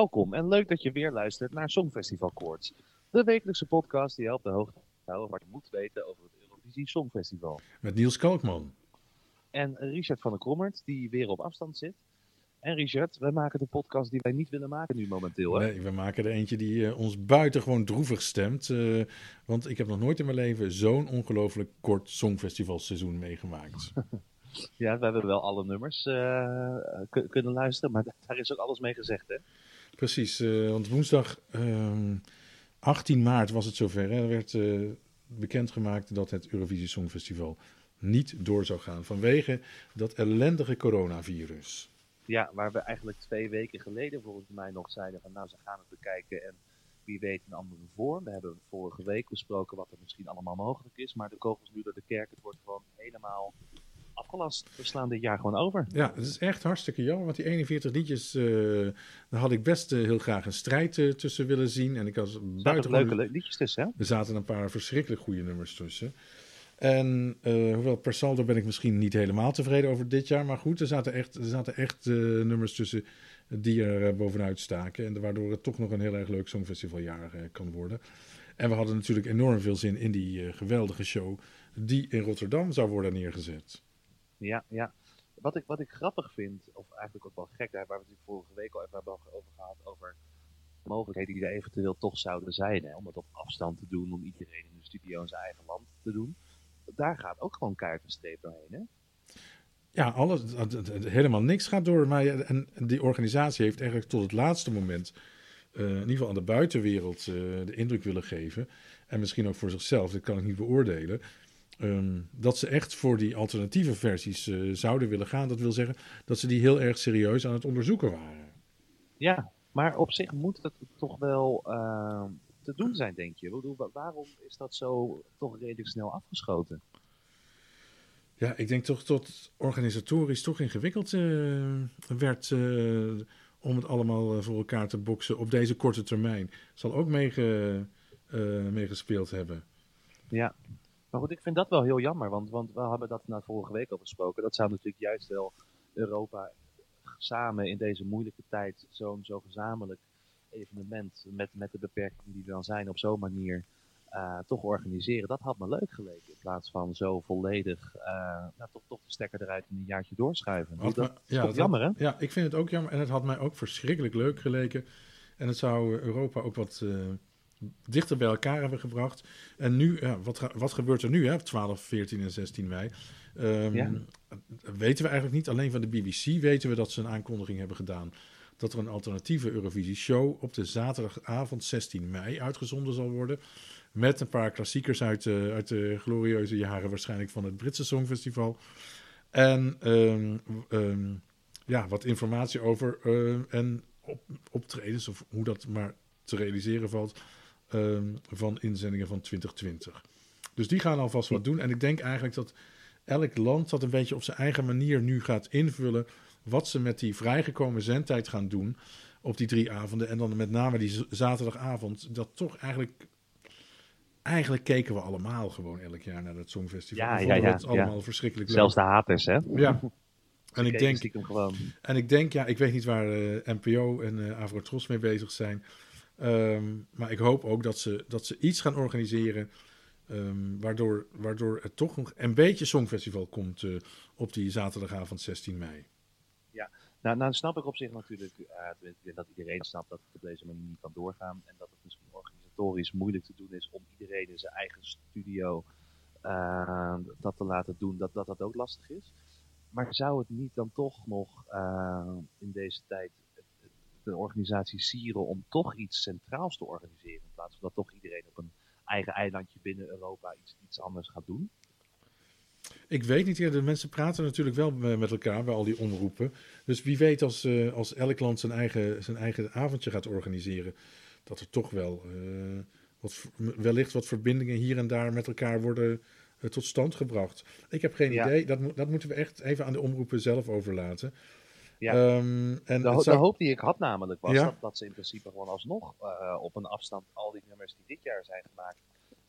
Welkom en leuk dat je weer luistert naar Songfestival Koorts. De wekelijkse podcast die helpt de hoogte te houden wat je moet weten over het Eurovisie Songfestival. Met Niels Kalkman. En Richard van der Krommert, die weer op afstand zit. En Richard, wij maken de podcast die wij niet willen maken nu momenteel. Hè? Nee, we maken er eentje die uh, ons buitengewoon droevig stemt. Uh, want ik heb nog nooit in mijn leven zo'n ongelooflijk kort songfestivalseizoen meegemaakt. ja, we hebben wel alle nummers uh, kunnen luisteren, maar daar is ook alles mee gezegd, hè? Precies, want woensdag 18 ehm, maart was het zover. Er werd bekendgemaakt dat het Eurovisie Songfestival niet door zou gaan vanwege dat ellendige coronavirus. Ja, waar we eigenlijk twee weken geleden volgens mij nog zeiden van nou ze gaan het bekijken en wie weet een andere vorm. We hebben vorige week besproken wat er misschien allemaal mogelijk is, maar de kogels nu door de kerk, het wordt gewoon helemaal afgelast. We slaan dit jaar gewoon over. Ja, het is echt hartstikke jammer, want die 41 liedjes, uh, daar had ik best uh, heel graag een strijd uh, tussen willen zien. En ik was buiten leuke liedjes tussen, hè? Er zaten een paar verschrikkelijk goede nummers tussen. En hoewel per saldo ben ik misschien niet helemaal tevreden over dit jaar. Maar goed, er zaten echt, er zaten echt nummers tussen die er bovenuit staken. En waardoor het toch nog een heel erg leuk Songfestivaljaar kan worden. En we hadden natuurlijk enorm veel zin in die geweldige show die in Rotterdam zou worden neergezet. Ja, ja. Wat ik, wat ik grappig vind, of eigenlijk ook wel gek, daar waar we het vorige week al even over gehad, over mogelijkheden die er eventueel toch zouden zijn. Hè, om het op afstand te doen, om iedereen in de studio in zijn eigen land te doen daar gaat ook gewoon kaartenstreep doorheen, hè? Ja, alles, helemaal niks gaat door. Maar en die organisatie heeft eigenlijk tot het laatste moment, uh, in ieder geval aan de buitenwereld, uh, de indruk willen geven. En misschien ook voor zichzelf, dat kan ik niet beoordelen. Um, dat ze echt voor die alternatieve versies uh, zouden willen gaan. Dat wil zeggen dat ze die heel erg serieus aan het onderzoeken waren. Ja, maar op zich moet het toch wel ehm, te doen zijn, denk je? Bedoel, waarom is dat zo toch redelijk snel afgeschoten? Ja, ik denk toch dat organisatorisch toch ingewikkeld uh, werd uh, om het allemaal voor elkaar te boksen op deze korte termijn. Zal ook meegespeeld hebben. Ja, maar goed, ik vind dat wel heel jammer, want, want we hebben dat na vorige week al besproken. Dat zou natuurlijk juist wel Europa samen in deze moeilijke tijd zo'n zo gezamenlijk evenement met, met de beperkingen die er dan zijn op zo'n manier uh, toch organiseren. Dat had me leuk geleken. In plaats van zo volledig uh, nou, toch, toch de stekker eruit in een jaartje doorschuiven. dat me, is toch jammer, hè? Ja, ik vind het ook jammer. En het had mij ook verschrikkelijk leuk geleken. En het zou Europa ook wat uh, dichter bij elkaar hebben gebracht. En nu, ja, wat, wat gebeurt er nu, hè, op 12, 14 en 16 mei? Um, ja. Weten we eigenlijk niet. Alleen van de BBC weten we dat ze een aankondiging hebben gedaan dat er een alternatieve Eurovisie-show op de zaterdagavond 16 mei uitgezonden zal worden. Met een paar klassiekers uit de, uit de glorieuze jaren waarschijnlijk van het Britse Songfestival. En um, um, ja, wat informatie over uh, en op, optredens, of hoe dat maar te realiseren valt, um, van inzendingen van 2020. Dus die gaan alvast wat doen. En ik denk eigenlijk dat elk land dat een beetje op zijn eigen manier nu gaat invullen wat ze met die vrijgekomen zendtijd gaan doen op die drie avonden. En dan met name die zaterdagavond, dat toch eigenlijk... Eigenlijk keken we allemaal gewoon elk jaar naar het Songfestival. Ja, ja, ja. Het allemaal ja. verschrikkelijk leuk. Zelfs de haters, hè? Ja. En ik, denk, gewoon. en ik denk, ja, ik weet niet waar uh, NPO en uh, Avrotros mee bezig zijn. Um, maar ik hoop ook dat ze, dat ze iets gaan organiseren. Um, waardoor, waardoor het toch nog een beetje Songfestival komt uh, op die zaterdagavond 16 mei. Nou, nou snap ik op zich natuurlijk uh, dat iedereen snapt dat het op deze manier niet kan doorgaan. En dat het misschien organisatorisch moeilijk te doen is om iedereen in zijn eigen studio uh, dat te laten doen, dat, dat dat ook lastig is. Maar zou het niet dan toch nog in deze tijd de organisatie sieren om toch iets centraals te organiseren? In plaats van dat toch iedereen op een eigen eilandje binnen Europa iets, iets anders gaat doen? Ik weet niet, de mensen praten natuurlijk wel met elkaar bij al die omroepen. Dus wie weet als, uh, als elk land zijn eigen, zijn eigen avondje gaat organiseren, dat er toch wel uh, wat, wellicht wat verbindingen hier en daar met elkaar worden uh, tot stand gebracht. Ik heb geen ja. idee, dat, dat moeten we echt even aan de omroepen zelf overlaten. Ja. Um, en de, zou... de, hoop die ik had namelijk was ja? dat, dat, ze in principe gewoon alsnog op een afstand al die nummers die dit jaar zijn gemaakt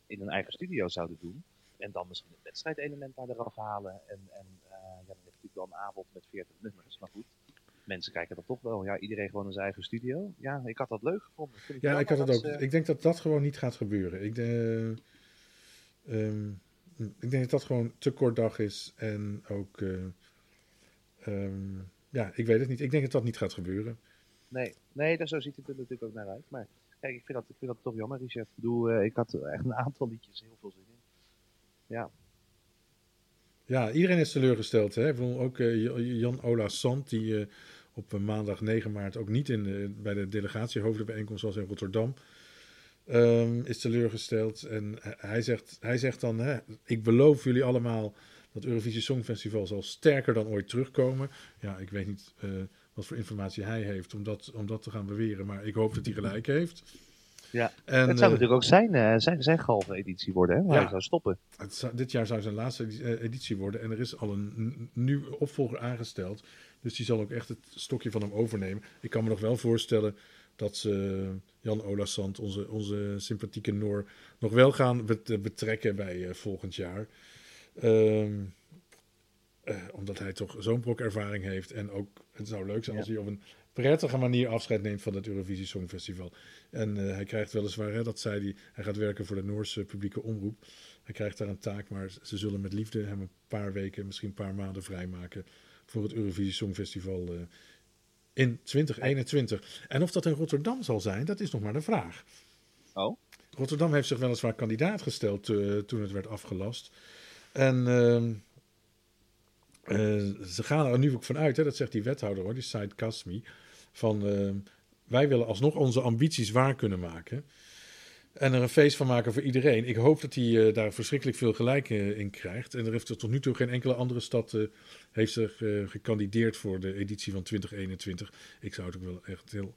in hun eigen studio zouden doen. En dan misschien het wedstrijdelement daar eraf halen. En, en uh, ja, dan heb je natuurlijk wel een avond met 40 nummers, maar goed. mensen kijken dat toch wel. Ja, iedereen gewoon in zijn eigen studio. Ja, ik had dat leuk gevonden. ja, ik had het ook. Ik denk dat dat gewoon niet gaat gebeuren. Ik, uh, um, ik denk dat dat gewoon te kort dag is. En ook, um, ja, ik weet het niet. Ik denk dat dat niet gaat gebeuren. Nee, nee daar zo ziet het er natuurlijk ook naar uit. Maar kijk, ik vind dat, ik vind dat toch jammer, Richard. Ik bedoel, uh, ik had echt een aantal liedjes heel veel zin in. Ja. Ja, iedereen is teleurgesteld. Hè? Ik bedoel, ook uh, Jan Ola Sant, die uh, op maandag 9 maart ook niet in, bij de delegatiehoofdenbijeenkomst was in Rotterdam. Um, is teleurgesteld. En hij zegt, hij zegt dan: hè, Ik beloof jullie allemaal dat Eurovisie Songfestival zal sterker dan ooit terugkomen. Ja, ik weet niet uh, wat voor informatie hij heeft om dat, om dat te gaan beweren, maar ik hoop dat hij gelijk heeft. Ja, en, het zou natuurlijk ook zijn, uh, zijn, zijn halve editie worden, hè, waar ja, hij zou stoppen. Zou, dit jaar zou zijn laatste editie worden en er is al een nieuwe opvolger aangesteld. Dus die zal ook echt het stokje van hem overnemen. Ik kan me nog wel voorstellen dat ze Jan Olasand, onze, onze sympathieke Noor, nog wel gaan betrekken bij uh, volgend jaar. Um, uh, omdat hij toch zo'n brok ervaring heeft. En ook, het zou leuk zijn als hij op een prettige manier afscheid neemt van het Eurovisie Songfestival. En uh, hij krijgt weliswaar, hè, dat zei hij, hij gaat werken voor de Noorse publieke omroep. Hij krijgt daar een taak, maar ze zullen met liefde hem een paar weken, misschien een paar maanden vrijmaken voor het Eurovisie Songfestival uh, in 2021. En of dat in Rotterdam zal zijn, dat is nog maar de vraag. Oh? Rotterdam heeft zich weliswaar kandidaat gesteld toen het werd afgelast. En uh, uh, ze gaan er nu ook vanuit, hè, dat zegt die wethouder hoor, die Said Kasmi, van ehm, wij willen alsnog onze ambities waar kunnen maken. En er een feest van maken voor iedereen. Ik hoop dat hij uh, daar verschrikkelijk veel gelijk uh, in krijgt. En er heeft er tot nu toe geen enkele andere stad uh, heeft zich gekandideerd voor de editie van 2021. Ik zou het ook wel echt heel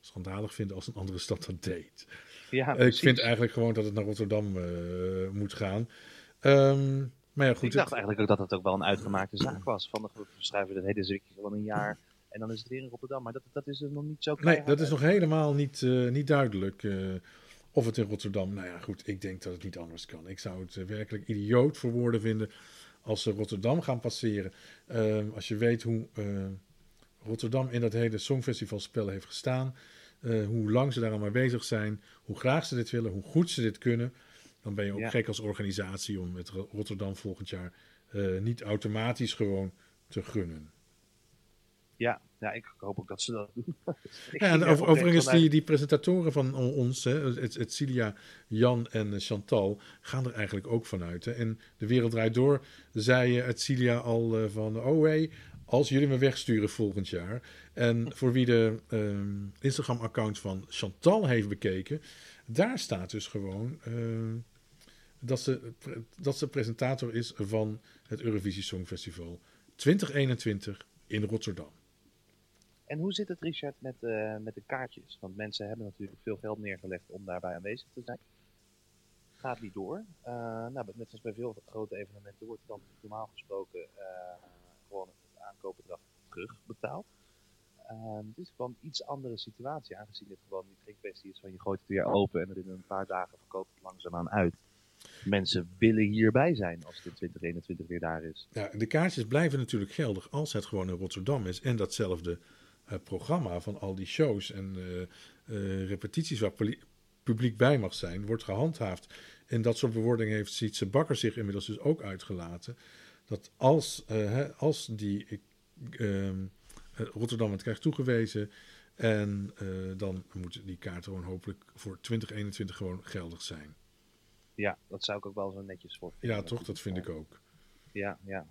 schandalig vinden als een andere stad dat deed. Ja, ik vind eigenlijk gewoon dat het naar Rotterdam moet gaan. Um, maar ja, goed, ik dacht eigenlijk ook dat het ook wel een uitgemaakte zaak was. Van we schrijven het hele zikje gewoon een jaar en dan is het weer in Rotterdam. Maar dat, dat is er nog niet zo. Nee, dat is nog helemaal niet, niet duidelijk. Of het in Rotterdam, nou ja, goed, ik denk dat het niet anders kan. Ik zou het uh, werkelijk idioot voor woorden vinden als ze Rotterdam gaan passeren. Uh, als je weet hoe Rotterdam in dat hele Songfestivalspel heeft gestaan, eh, hoe lang ze daar al mee bezig zijn, hoe graag ze dit willen, hoe goed ze dit kunnen, dan ben je ook ja. gek als organisatie om met Rotterdam volgend jaar niet automatisch gewoon te gunnen. Ja, ja, ik hoop ook dat ze dat doen. ja, en over, overigens, die, die presentatoren van ons, hè, het, het Cilia, Jan en Chantal, gaan er eigenlijk ook vanuit. Hè. En de wereld draait door, zei het Cilia al uh, van, oh hey, als jullie me wegsturen volgend jaar. En voor wie de um, Instagram-account van Chantal heeft bekeken, daar staat dus gewoon uh, dat, ze, dat ze presentator is van het Eurovisie Songfestival 2021 in Rotterdam. En hoe zit het, Richard, met, uh, met de kaartjes? Want mensen hebben natuurlijk veel geld neergelegd om daarbij aanwezig te zijn. Gaat die door? Uh, nou, net als bij veel grote evenementen wordt dan normaal gesproken uh, gewoon het aankoopbedrag terugbetaald. het is gewoon een iets andere situatie, aangezien dit gewoon niet geen kwestie is van je gooit het weer open en er in een paar dagen verkoopt het langzaamaan uit. Mensen willen hierbij zijn als het in 2021 weer daar is. Ja, de kaartjes blijven natuurlijk geldig als het gewoon in Rotterdam is en datzelfde uh, programma van al die shows en uh, uh, repetities waar publiek bij mag zijn, wordt gehandhaafd. En dat soort bewoordingen heeft Sietse Bakker zich inmiddels dus ook uitgelaten. Dat als, hè, als die ehm, Rotterdam het krijgt toegewezen. En dan moeten die kaarten gewoon hopelijk voor 2021 gewoon geldig zijn. Ja, dat zou ik ook wel zo netjes voor. Ja, toch? Dat vind ik ook. Ja, ja.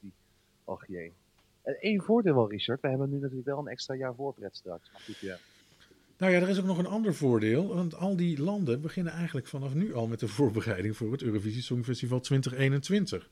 die, och jee. Eén voordeel wel, Richard. We hebben nu natuurlijk wel een extra jaar voorpret straks. Maar goed, ja. Nou ja, er is ook nog een ander voordeel. Want al die landen beginnen eigenlijk vanaf nu al met de voorbereiding voor het Eurovisie Songfestival 2021.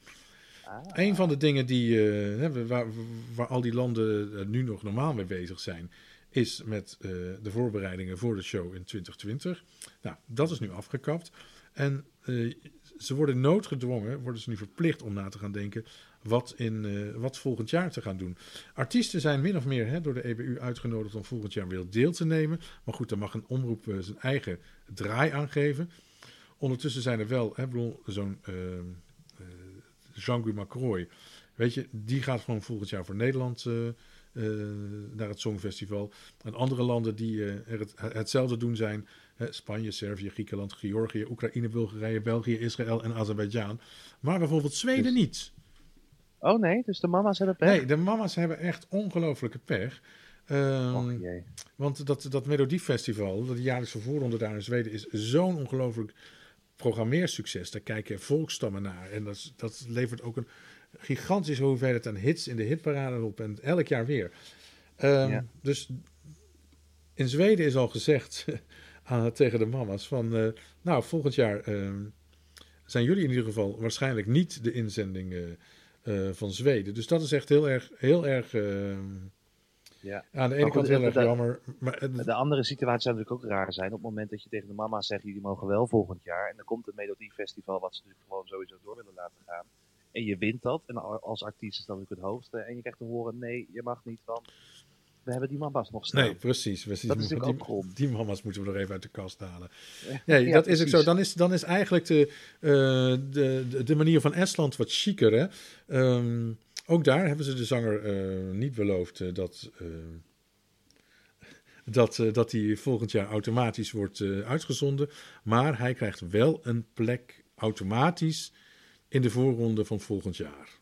Ah. Een van de dingen die, uh, waar, waar, al die landen nu nog normaal mee bezig zijn, is met uh, de voorbereidingen voor de show in 2020. Nou, dat is nu afgekapt. En uh, ze worden noodgedwongen, worden ze nu verplicht om na te gaan denken wat, in, uh, wat volgend jaar te gaan doen. Artiesten zijn min of meer hè, door de EBU uitgenodigd om volgend jaar weer deel te nemen. Maar goed, dan mag een omroep uh, zijn eigen draai aangeven. Ondertussen zijn er wel, zo'n Jean-Guy Macroy Weet je, die gaat gewoon volgend jaar voor Nederland naar het Songfestival. En andere landen die het, hetzelfde doen zijn... Spanje, Servië, Griekenland, Georgië, Oekraïne, Bulgarije, België, Israël en Azerbeidzjan. Maar bijvoorbeeld Zweden dus, niet. Oh nee, dus de mama's hebben pech? Nee, de mama's hebben echt ongelofelijke pech. Um, want dat, dat Melodiefestival, dat jaarlijkse voorronde daar in Zweden, is zo'n ongelooflijk programmeersucces. Daar kijken volkstammen naar. En dat, dat levert ook een gigantische hoeveelheid aan hits in de hitparade op. En elk jaar weer. Um, Dus in Zweden is al gezegd tegen de mama's van... Uh, nou, volgend jaar uh, zijn jullie in ieder geval waarschijnlijk niet de inzending uh, van Zweden. Dus dat is echt heel erg... Heel erg ja. Aan de ene kant heel erg jammer. Maar, de andere situatie zou natuurlijk ook raar zijn. Op het moment dat je tegen de mama zegt, jullie mogen wel volgend jaar. En dan komt het Melodiefestival, wat ze natuurlijk gewoon sowieso door willen laten gaan. En je wint dat. En als artiest is dat natuurlijk het hoogste. En je krijgt te horen, nee, je mag niet, want we hebben die mama's nog staan. Nee, precies. precies. Dat is die, die mama's moeten we nog even uit de kast halen. Nee, dat is ook zo. Dan is, dan is eigenlijk de, uh, de, de, de, manier van Estland wat chiquer. Hè? Um, ook daar hebben ze de zanger uh, niet beloofd uh, dat, uh, dat, dat hij volgend jaar automatisch wordt uitgezonden. Maar hij krijgt wel een plek automatisch in de voorronde van volgend jaar.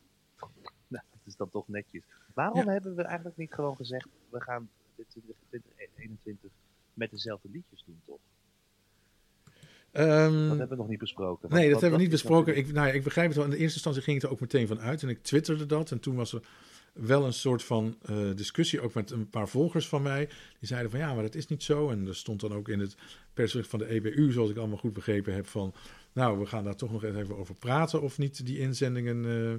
Nou, dat is dan toch netjes. Waarom ja. hebben we eigenlijk niet gewoon gezegd, we gaan 2021 met dezelfde liedjes doen, toch? Um, dat hebben we nog niet besproken. Nee, dat hebben we niet besproken. Ik, nou, ik begrijp het wel. In de eerste instantie ging het er ook meteen van uit. En ik twitterde dat. En toen was er wel een soort van uh, discussie, ook met een paar volgers van mij. Die zeiden van ja, maar dat is niet zo. En er stond dan ook in het persbericht van de EBU, zoals ik allemaal goed begrepen heb, van nou, we gaan daar toch nog even over praten of niet die inzendingen uh,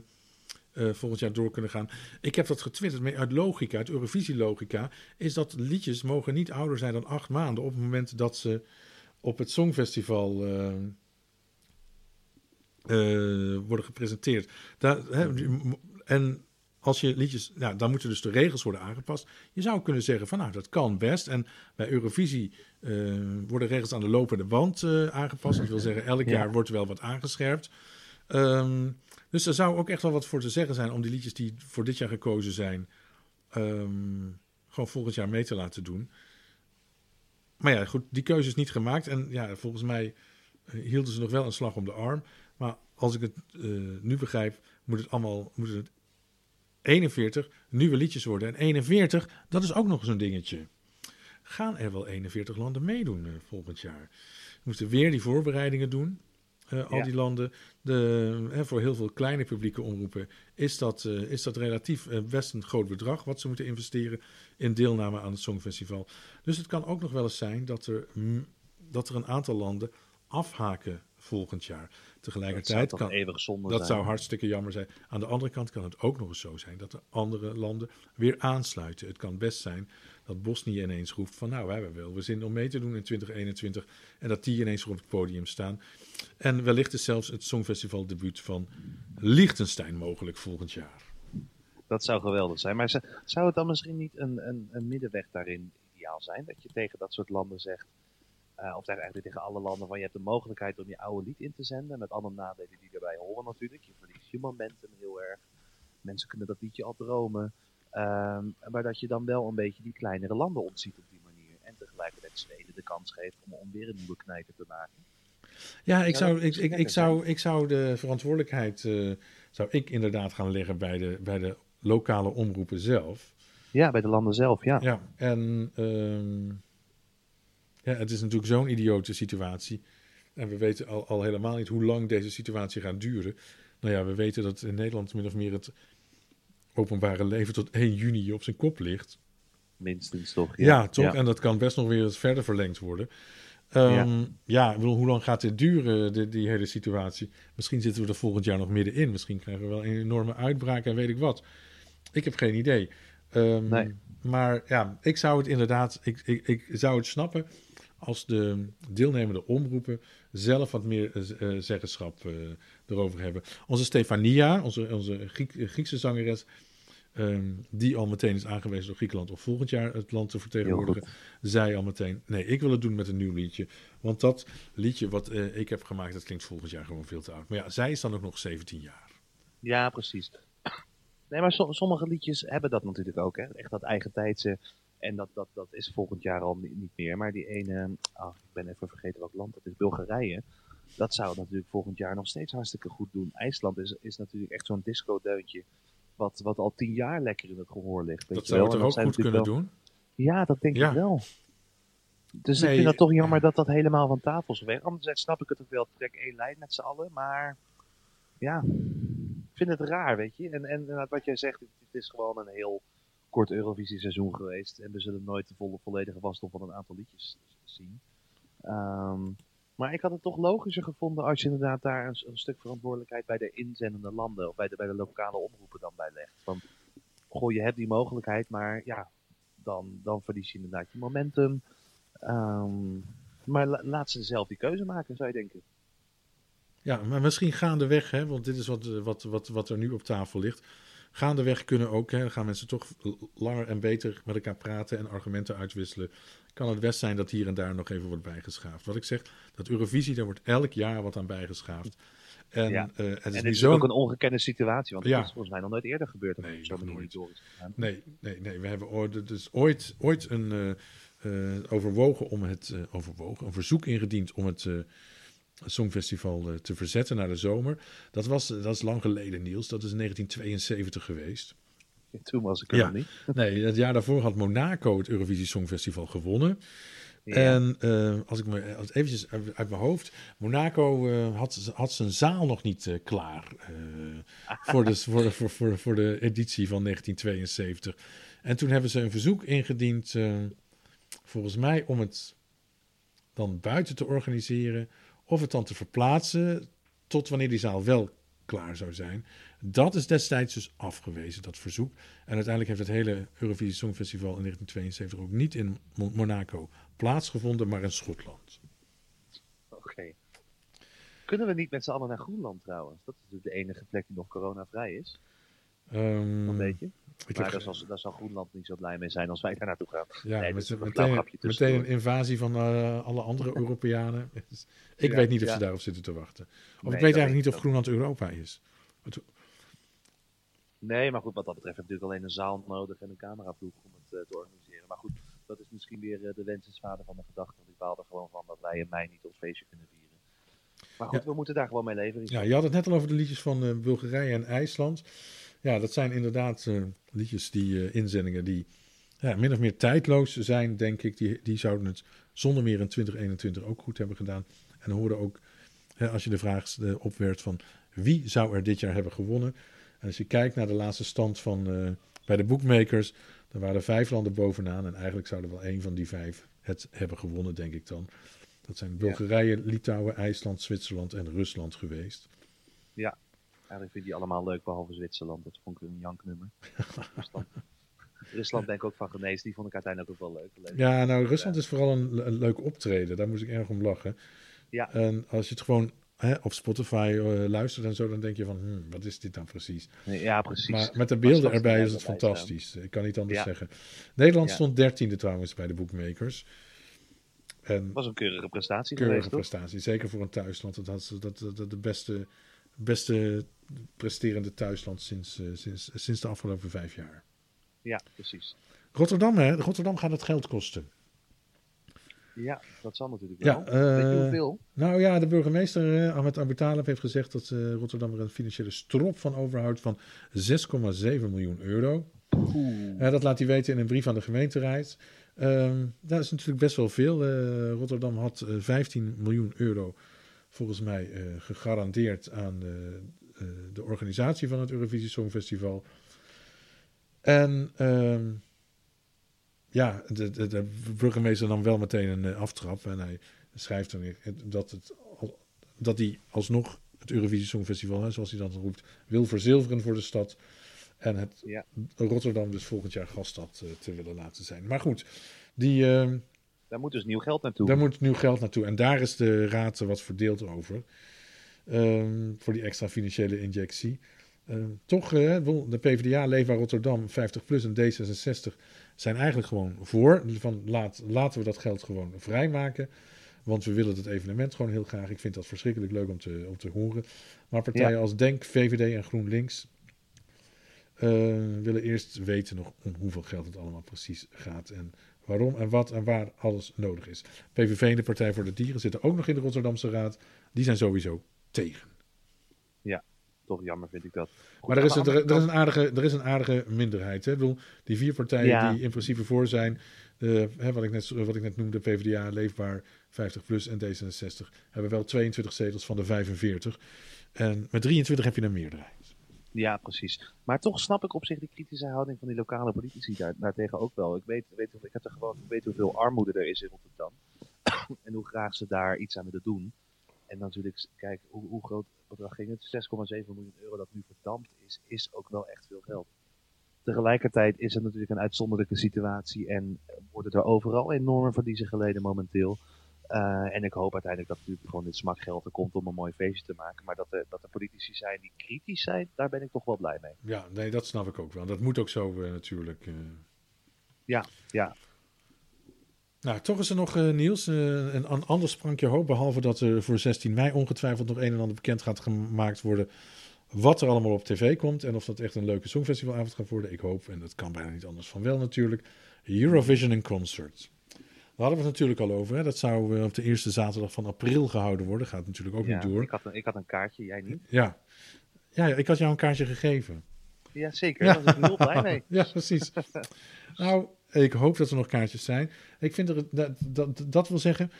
uh, volgend jaar door kunnen gaan. Ik heb dat getwitterd, maar uit logica, uit Eurovisie-logica, is dat liedjes mogen niet ouder zijn dan acht maanden op het moment dat ze op het Songfestival uh, uh, worden gepresenteerd. Daar, hè, en als je liedjes, nou, dan moeten dus de regels worden aangepast. Je zou kunnen zeggen van nou, dat kan best. En bij Eurovisie uh, worden regels aan de lopende band aangepast. Dat wil zeggen, elk jaar wordt wel wat aangescherpt. Um, dus er zou ook echt wel wat voor te zeggen zijn om die liedjes die voor dit jaar gekozen zijn, um, gewoon volgend jaar mee te laten doen. Maar ja, goed, die keuze is niet gemaakt. En ja, volgens mij uh, hielden ze nog wel een slag om de arm. Maar als ik het uh, nu begrijp, moet het allemaal moet het 41 nieuwe liedjes worden. En 41, dat is ook nog een dingetje. Gaan er wel 41 landen meedoen uh, volgend jaar? We moeten weer die voorbereidingen doen. Uh, al ja. die landen. De, hè, voor heel veel kleine publieke omroepen is dat, uh, is dat relatief uh, best een groot bedrag wat ze moeten investeren in deelname aan het Songfestival. Dus het kan ook nog wel eens zijn dat er, mm, dat er een aantal landen afhaken volgend jaar. Tegelijkertijd dat kan eeuwig zonde dat zijn. zou hartstikke jammer zijn. Aan de andere kant kan het ook nog eens zo zijn dat er andere landen weer aansluiten. Het kan best zijn dat Bosnië ineens roept van nou, we hebben wel we zin om mee te doen in 2021 en dat die ineens op het podium staan. En wellicht is zelfs het Songfestival debuut van Liechtenstein mogelijk volgend jaar. Dat zou geweldig zijn. Maar zou het dan misschien niet een, een, een middenweg daarin ideaal zijn? Dat je tegen dat soort landen zegt, uh, of eigenlijk tegen alle landen, van je hebt de mogelijkheid om je oude lied in te zenden. Met alle nadelen die daarbij horen natuurlijk. Je verliest je momentum heel erg. Mensen kunnen dat liedje al dromen. Um, maar dat je dan wel een beetje die kleinere landen ontziet op die manier. En tegelijkertijd Zweden de kans geeft om, om weer een nieuwe knijper te maken. Ja, ik zou, ik, ik, ik, zou, ik zou de verantwoordelijkheid uh, zou ik inderdaad gaan leggen bij de, bij de lokale omroepen zelf. Ja, bij de landen zelf, ja. Ja, en um, ja, het is natuurlijk zo'n idiote situatie. En we weten al, al helemaal niet hoe lang deze situatie gaat duren. Nou ja, we weten dat in Nederland min of meer het openbare leven tot 1 juni op zijn kop ligt. Minstens toch? Ja, ja toch? Ja. En dat kan best nog weer verder verlengd worden. Um, ja, ja ik bedoel, hoe lang gaat dit duren, die, die, hele situatie? Misschien zitten we er volgend jaar nog middenin. Misschien krijgen we wel een enorme uitbraak en weet ik wat. Ik heb geen idee. Um, nee. Maar ja, ik zou het inderdaad, ik, ik, ik zou het snappen als de deelnemende omroepen zelf wat meer uh, zeggenschap uh, erover hebben. Onze Stefania, onze, onze Griek, Griekse zangeres, um, die al meteen is aangewezen door Griekenland om volgend jaar het land te vertegenwoordigen, zei al meteen: nee, ik wil het doen met een nieuw liedje. Want dat liedje wat uh, ik heb gemaakt, dat klinkt volgend jaar gewoon veel te oud. Maar ja, zij is dan ook nog 17 jaar. Ja, precies. Nee, maar sommige liedjes hebben dat natuurlijk ook. Hè? Echt dat eigen tijdse. En dat, dat, dat is volgend jaar al niet, meer. Maar die ene, oh, ik ben even vergeten welk land dat is, Bulgarije. Dat zou natuurlijk volgend jaar nog steeds hartstikke goed doen. IJsland is, is natuurlijk echt zo'n disco-deuntje. Wat, wat al tien jaar lekker in het gehoor ligt. Dat zou er ook goed kunnen doen? Ja, dat denk ik wel. Dus ik vind het toch jammer dat dat helemaal van tafel is weg. Anderzijds snap ik het ook wel. Trek één lijn met z'n allen. Maar ja, ik vind het raar, weet je. En, en wat jij zegt, het, is gewoon een heel kort Eurovisie seizoen geweest. En we zullen nooit de volle, volledige wasdom van een aantal liedjes zien. Ehm, maar ik had het toch logischer gevonden als je inderdaad daar een, stuk verantwoordelijkheid bij de inzendende landen of bij de, bij de lokale omroepen dan bij legt. Van, goh, je hebt die mogelijkheid, maar ja, dan, dan verlies je inderdaad je momentum. Um, maar laat ze zelf die keuze maken, zou je denken. Ja, maar misschien gaandeweg, hè, want dit is wat, wat, wat, wat er nu op tafel ligt. Gaandeweg kunnen ook, hè, gaan mensen toch langer en beter met elkaar praten en argumenten uitwisselen. Kan het best zijn dat hier en daar nog even wordt bijgeschaafd. Wat ik zeg, dat Eurovisie, daar wordt elk jaar wat aan bijgeschaafd. En, ja. uh, het is, en is ook een ongekende situatie, want dat is volgens mij nog nooit eerder gebeurd. Nee, zo nooit. Nee, nee, nee, we hebben ooit, dus ooit, ooit een, uh, uh, overwogen om het, overwogen, een verzoek ingediend om het Songfestival te verzetten naar de zomer. Dat, was, dat is lang geleden, Niels. Dat is in 1972 geweest. Toen was ik er nog niet. Nee, het jaar daarvoor had Monaco het Eurovisie Songfestival gewonnen. En uh, als ik me als eventjes uit, mijn hoofd. Monaco uh, had, had zijn zaal nog niet uh, klaar. voor, de, voor, voor, voor, voor de editie van 1972. En toen hebben ze een verzoek ingediend. volgens mij om het dan buiten te organiseren. Of het dan te verplaatsen tot wanneer die zaal wel klaar zou zijn. Dat is destijds dus afgewezen, dat verzoek. En uiteindelijk heeft het hele Eurovisie Songfestival in 1972 ook niet in Monaco plaatsgevonden, maar in Schotland. Oké. Kunnen we niet met z'n allen naar Groenland trouwens? Dat is natuurlijk de enige plek die nog coronavrij is. Um, een beetje. Ik maar heb... daar, zal, daar zal Groenland niet zo blij mee zijn als wij daar naartoe gaan. Ja, nee, met, meteen, meteen een invasie van uh, alle andere Europeanen. ik weet niet of ze daarop zitten te wachten. Of nee, ik weet eigenlijk niet of Groenland Europa is. Nee, maar goed, wat dat betreft heb je natuurlijk alleen een zaal nodig en een cameraploeg om het uh, te organiseren. Maar goed, dat is misschien weer uh, de wensensvader van de gedachte. Want ik baal er gewoon van dat wij in mei niet ons feestje kunnen vieren. Maar goed, we moeten daar gewoon mee leven. Ja, je had het net al over de liedjes van Bulgarije en IJsland. Ja, dat zijn inderdaad liedjes, die inzendingen die ja, min of meer tijdloos zijn, denk ik. Die, die zouden het zonder meer in 2021 ook goed hebben gedaan. En hoorden ook, hè, als je de vraag opwerpt van wie zou er dit jaar hebben gewonnen. En als je kijkt naar de laatste stand van bij de bookmakers, dan waren er vijf landen bovenaan. En eigenlijk zouden wel één van die vijf het hebben gewonnen, denk ik dan. Dat zijn Bulgarije, Litouwen, IJsland, Zwitserland en Rusland geweest. Ja, Eigenlijk vind ik die allemaal leuk, behalve Zwitserland. Dat vond ik een janknummer. Rusland. Rusland denk ik ook van genees. Die vond ik uiteindelijk ook wel leuk. Ja, nou, Rusland is vooral een, een leuk optreden. Daar moest ik erg om lachen. Ja. En als je het gewoon hè, op Spotify uh, luistert en zo, dan denk je van, hm, wat is dit dan precies? Ja, precies. Maar met de beelden erbij is het fantastisch. Ik kan niet anders zeggen. Nederland stond dertiende trouwens bij de bookmakers. En was een keurige prestatie keurige geweest, prestatie, zeker voor een thuisland. Dat had dat, dat, dat de beste beste presterende thuisland sinds, uh, sinds, sinds de afgelopen vijf jaar. Ja, precies. Rotterdam, hè? Rotterdam gaat het geld kosten. Ja, dat zal natuurlijk wel. Ja, Weet je hoeveel? Nou ja, de burgemeester uh, Ahmed Abu Talib heeft gezegd dat uh, Rotterdam er een financiële strop van overhoudt van 6,7 miljoen euro. dat laat hij weten in een brief aan de gemeenteraad. Ehm, dat is natuurlijk best wel veel. Rotterdam had 15 miljoen euro volgens mij uh, gegarandeerd aan de, de, organisatie van het Eurovisie Songfestival. En uh, ja, de, de, de, burgemeester nam wel meteen een uh, aftrap. En hij schrijft dan dat, het, dat hij alsnog het Eurovisie Songfestival, hè, zoals hij dat roept, wil verzilveren voor de stad. En het ja. Rotterdam dus volgend jaar gaststad te willen laten zijn. Maar goed, die, ehm, daar moet dus nieuw geld naartoe. Daar moet nieuw geld naartoe. En daar is de raad wat verdeeld over. Ehm, voor die extra financiële injectie. Ehm, toch, uh, de PvdA, Leva Rotterdam, 50PLUS en D66 zijn eigenlijk gewoon voor. Van laat, laten we dat geld gewoon vrijmaken. Want we willen het evenement gewoon heel graag. Ik vind dat verschrikkelijk leuk om te, om te horen. Maar partijen als DENK, VVD en GroenLinks eh, willen eerst weten nog om hoeveel geld het allemaal precies gaat. En waarom en wat en waar alles nodig is. PVV en de Partij voor de Dieren zitten ook nog in de Rotterdamse Raad. Die zijn sowieso tegen. Toch jammer vind ik dat. Goed, Maar er is, de een, er, er is een aardige, er is een aardige minderheid. Hè? Ik bedoel, die vier partijen Ja. die in principe voor zijn, eh, hè, wat, ik net, wat ik net noemde, PvdA, Leefbaar, 50PLUS en D66, hebben wel 22 zetels van de 45. En met 23 heb je een meerderheid. Ja, precies. Maar toch snap ik op zich die kritische houding van die lokale politici daar, daartegen ook wel. Ik weet, weet, ik, heb er gewoon, ik weet hoeveel armoede er is in Rotterdam. en hoe graag ze daar iets aan willen doen. En natuurlijk, kijk, hoe, hoe groot bedrag ging het? 6,7 miljoen euro dat nu verdampt is, is ook wel echt veel geld. Tegelijkertijd is het natuurlijk een uitzonderlijke situatie en worden er overal enorme verliezen geleden momenteel. Eh, en ik hoop uiteindelijk dat natuurlijk gewoon dit smakgeld er komt om een mooi feestje te maken. Maar dat er, dat er politici zijn die kritisch zijn, daar ben ik toch wel blij mee. Ja, nee, dat snap ik ook wel. Dat moet ook zo eh, natuurlijk. eh. Ja, ja. Nou, toch is er nog, eh, Niels, eh, een, een ander sprankje hoop. Behalve dat er voor 16 mei ongetwijfeld nog een en ander bekend gaat gemaakt worden. Wat er allemaal op tv komt. En of dat echt een leuke songfestivalavond gaat worden. Ik hoop, en dat kan bijna niet anders van wel natuurlijk. Eurovision in Concert. Daar hadden we het natuurlijk al over. Hè? Dat zou eh, op de eerste zaterdag van april gehouden worden. Gaat natuurlijk ook ja. niet door. Ik, had een, ik had een kaartje, jij niet? Ja. Ja, ja, ik had jou een kaartje gegeven. Ja, zeker. Daar was ik heel blij mee. Ja, precies. nou, ik hoop dat er nog kaartjes zijn. Ik vind dat, dat, dat wil zeggen,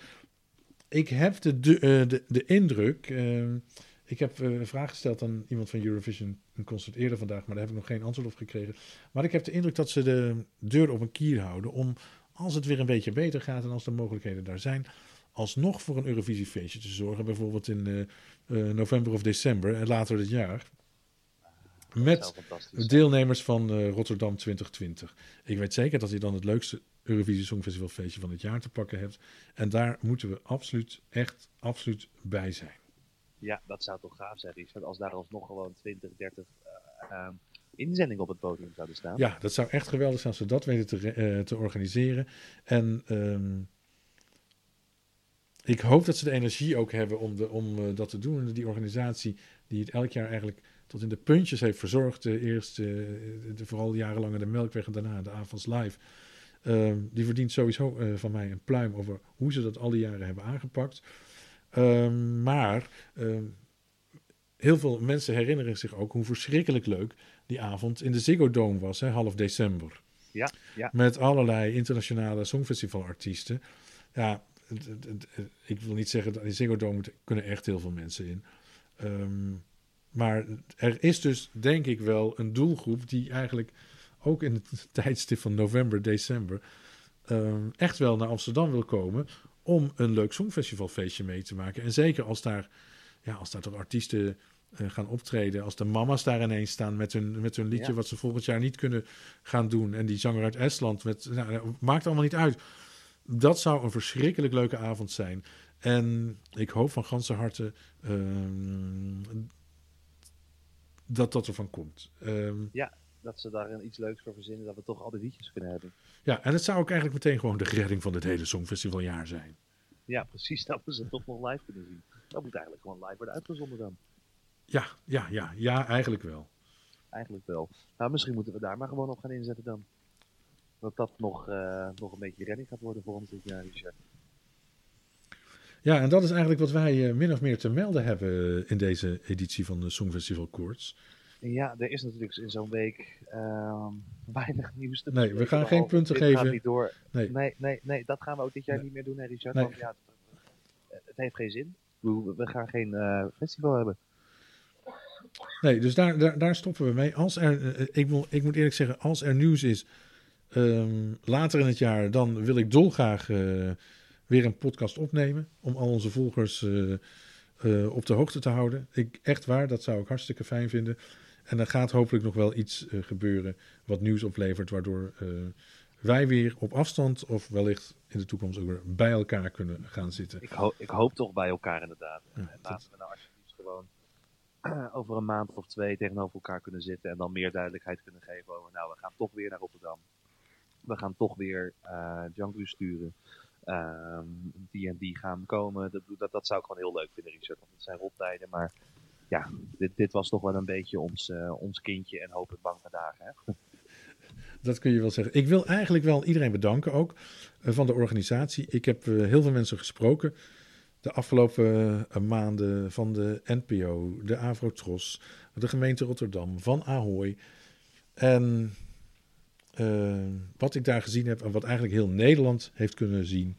ik heb de, de, eh, indruk. eh, ik heb eh, een vraag gesteld aan iemand van Eurovision een concert eerder vandaag, maar daar heb ik nog geen antwoord op gekregen. Maar ik heb de indruk dat ze de deur op een kier houden om, als het weer een beetje beter gaat en als de mogelijkheden daar zijn, alsnog voor een Eurovisiefeestje te zorgen. Bijvoorbeeld in eh, november of december en later dit jaar. Met deelnemers van eh, Rotterdam 2020. Ik weet zeker dat je dan het leukste Eurovisie Songfestival feestje van het jaar te pakken hebt. En daar moeten we absoluut, echt absoluut bij zijn. Ja, dat zou toch gaaf zijn, Richard, als daar alsnog gewoon 20, 30 eh, eh, inzendingen op het podium zouden staan. Ja, dat zou echt geweldig zijn als we dat weten te, eh, te organiseren. En ehm, ik hoop dat ze de energie ook hebben om, de, om eh, dat te doen. En die organisatie die het elk jaar eigenlijk tot in de puntjes heeft verzorgd. eerst eh, de, vooral jarenlang de Melkweg en daarna de Avonds Live. Ehm, die verdient sowieso eh, van mij een pluim over hoe ze dat al die jaren hebben aangepakt. Ehm, maar ehm, heel veel mensen herinneren zich ook hoe verschrikkelijk leuk die avond in de Ziggo Dome was, hè, half december. Ja, ja. Met allerlei internationale songfestivalartiesten. Ja, ik wil niet zeggen dat in Ziggo Dome kunnen echt heel veel mensen in. Maar er is dus denk ik wel een doelgroep die eigenlijk ook in het tijdstip van november, december ehm, echt wel naar Amsterdam wil komen om een leuk songfestivalfeestje mee te maken. En zeker als daar, ja, als daar toch artiesten eh, gaan optreden, als de mama's daar ineens staan met hun, met hun liedje Ja. wat ze volgend jaar niet kunnen gaan doen. En die zanger uit Estland, met, nou, maakt allemaal niet uit. Dat zou een verschrikkelijk leuke avond zijn. En ik hoop van ganse harte ehm, dat dat ervan komt. Ehm, Dat ze daar iets leuks voor verzinnen, dat we toch al die liedjes kunnen hebben. ja, en het zou ook eigenlijk meteen gewoon de redding van dit hele Songfestivaljaar zijn. Ja, precies, dat we ze toch nog live kunnen zien. Dat moet eigenlijk gewoon live worden uitgezonden dan. Ja, ja, ja, ja, eigenlijk wel. Eigenlijk wel. Nou, misschien moeten we daar maar gewoon op gaan inzetten dan. Dat dat nog, eh, nog een beetje redding gaat worden voor ons dit jaar, Richard. Ja, en dat is eigenlijk wat wij eh, min of meer te melden hebben in deze editie van de Songfestival Koorts. Ja, er is natuurlijk in zo'n week ehm, weinig nieuws te Nee, we gaan geen punten geven. Gaat niet door. Nee. Nee, nee, nee, dat gaan we ook dit jaar Nee. niet meer doen, hè, Richard. Nee. Want ja, het, het heeft geen zin. We, we gaan geen eh, festival hebben. Nee, dus daar, daar, daar stoppen we mee. Als er, eh, ik, moet, ik moet eerlijk zeggen, als er nieuws is ehm, later in het jaar, dan wil ik dolgraag eh, weer een podcast opnemen. Om al onze volgers eh, eh, op de hoogte te houden. Ik, echt waar, dat zou ik hartstikke fijn vinden. En er gaat hopelijk nog wel iets eh, gebeuren wat nieuws oplevert, waardoor wij weer op afstand of wellicht in de toekomst ook weer bij elkaar kunnen gaan zitten. Ik, ho ik hoop toch bij elkaar inderdaad. Ja, en laten we nou alsjeblieft gewoon over een maand of twee tegenover elkaar kunnen zitten en dan meer duidelijkheid kunnen geven over, nou, we gaan toch weer naar Rotterdam. We gaan toch weer Django sturen. Ehm, die en die gaan komen. Dat, dat, dat zou ik gewoon heel leuk vinden, Richard. Want het zijn rottijden, maar ja, dit, dit was toch wel een beetje ons, ons kindje en hopelijk bange dagen. Hè? Dat kun je wel zeggen. Ik wil eigenlijk wel iedereen bedanken ook van de organisatie. Ik heb heel veel mensen gesproken de afgelopen maanden van de NPO, de Avrotros, de gemeente Rotterdam, van Ahoy. En uh, wat ik daar gezien heb en wat eigenlijk heel Nederland heeft kunnen zien,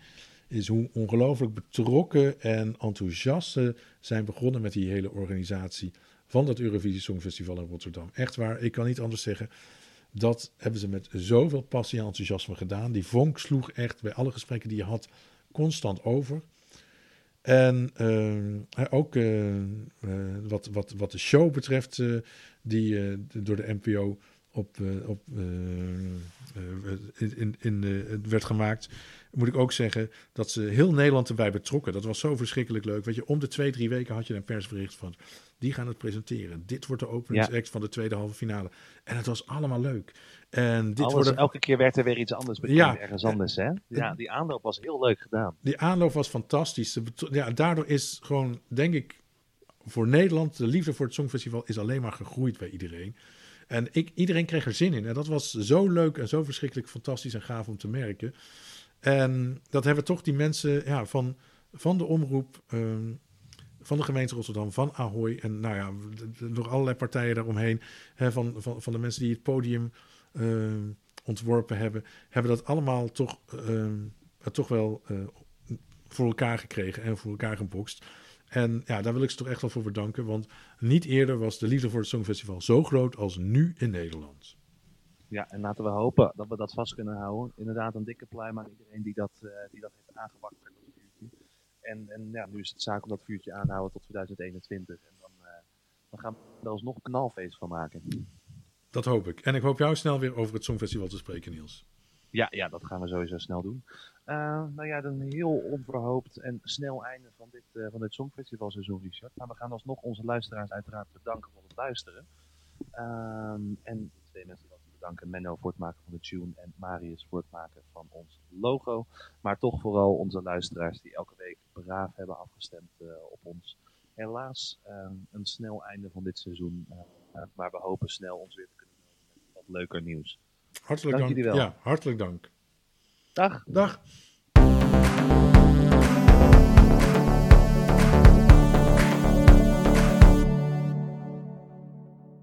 is hoe ongelooflijk betrokken en enthousiast ze zijn begonnen met die hele organisatie van dat Eurovisie Songfestival in Rotterdam. Echt waar, ik kan niet anders zeggen. Dat hebben ze met zoveel passie en enthousiasme gedaan. Die vonk sloeg echt bij alle gesprekken die je had constant over. En uh, ook uh, wat, wat, wat de show betreft, die door de NPO op, uh, op, uh, in, in, in werd gemaakt, moet ik ook zeggen dat ze heel Nederland erbij betrokken. Dat was zo verschrikkelijk leuk. Weet je, om de twee, drie weken had je een persbericht van, die gaan het presenteren. Dit wordt de openingsact van de tweede halve finale. En het was allemaal leuk. En dit Alles, Elke keer werd er weer iets anders bekend, ja, ergens anders. Hè? Ja, die aanloop was heel leuk gedaan. Die aanloop was fantastisch. Ja, daardoor is gewoon, denk ik, voor Nederland, de liefde voor het Songfestival is alleen maar gegroeid bij iedereen. En ik, iedereen kreeg er zin in. En dat was zo leuk en zo verschrikkelijk fantastisch en gaaf om te merken. En dat hebben toch die mensen ja, van, van de omroep, ehm, van de gemeente Rotterdam, van Ahoy en nou ja, nog allerlei partijen daaromheen, hè, van, van, van de mensen die het podium ehm, ontworpen hebben, hebben dat allemaal toch, ehm, toch wel uh, voor elkaar gekregen en voor elkaar gebokst. En ja, daar wil ik ze toch echt wel voor bedanken. Want niet eerder was de liefde voor het Songfestival zo groot als nu in Nederland. Ja, en laten we hopen dat we dat vast kunnen houden. Inderdaad, een dikke pluim aan iedereen die dat, uh, die dat heeft aangewakkerd. En, en ja, nu is het zaak om dat vuurtje aanhouden tot 2021. En dan, uh, dan gaan we er alsnog een knalfeest van maken. Dat hoop ik. En ik hoop jou snel weer over het Songfestival te spreken, Niels. Ja, ja, dat gaan we sowieso snel doen. Uh, nou ja, een heel onverhoopt en snel einde van dit, uh, van dit Songfestivalseizoen, Richard. Maar we gaan alsnog onze luisteraars uiteraard bedanken voor het luisteren. Uh, en twee mensen dat bedanken. Menno voor het maken van de tune en Marius voor het maken van ons logo. Maar toch vooral onze luisteraars die elke week braaf hebben afgestemd uh, op ons. Helaas ehm, een snel einde van dit seizoen. maar we hopen snel ons weer te kunnen melden met wat leuker nieuws. Hartelijk dank. dank. Ja, hartelijk dank. Dag. Dag.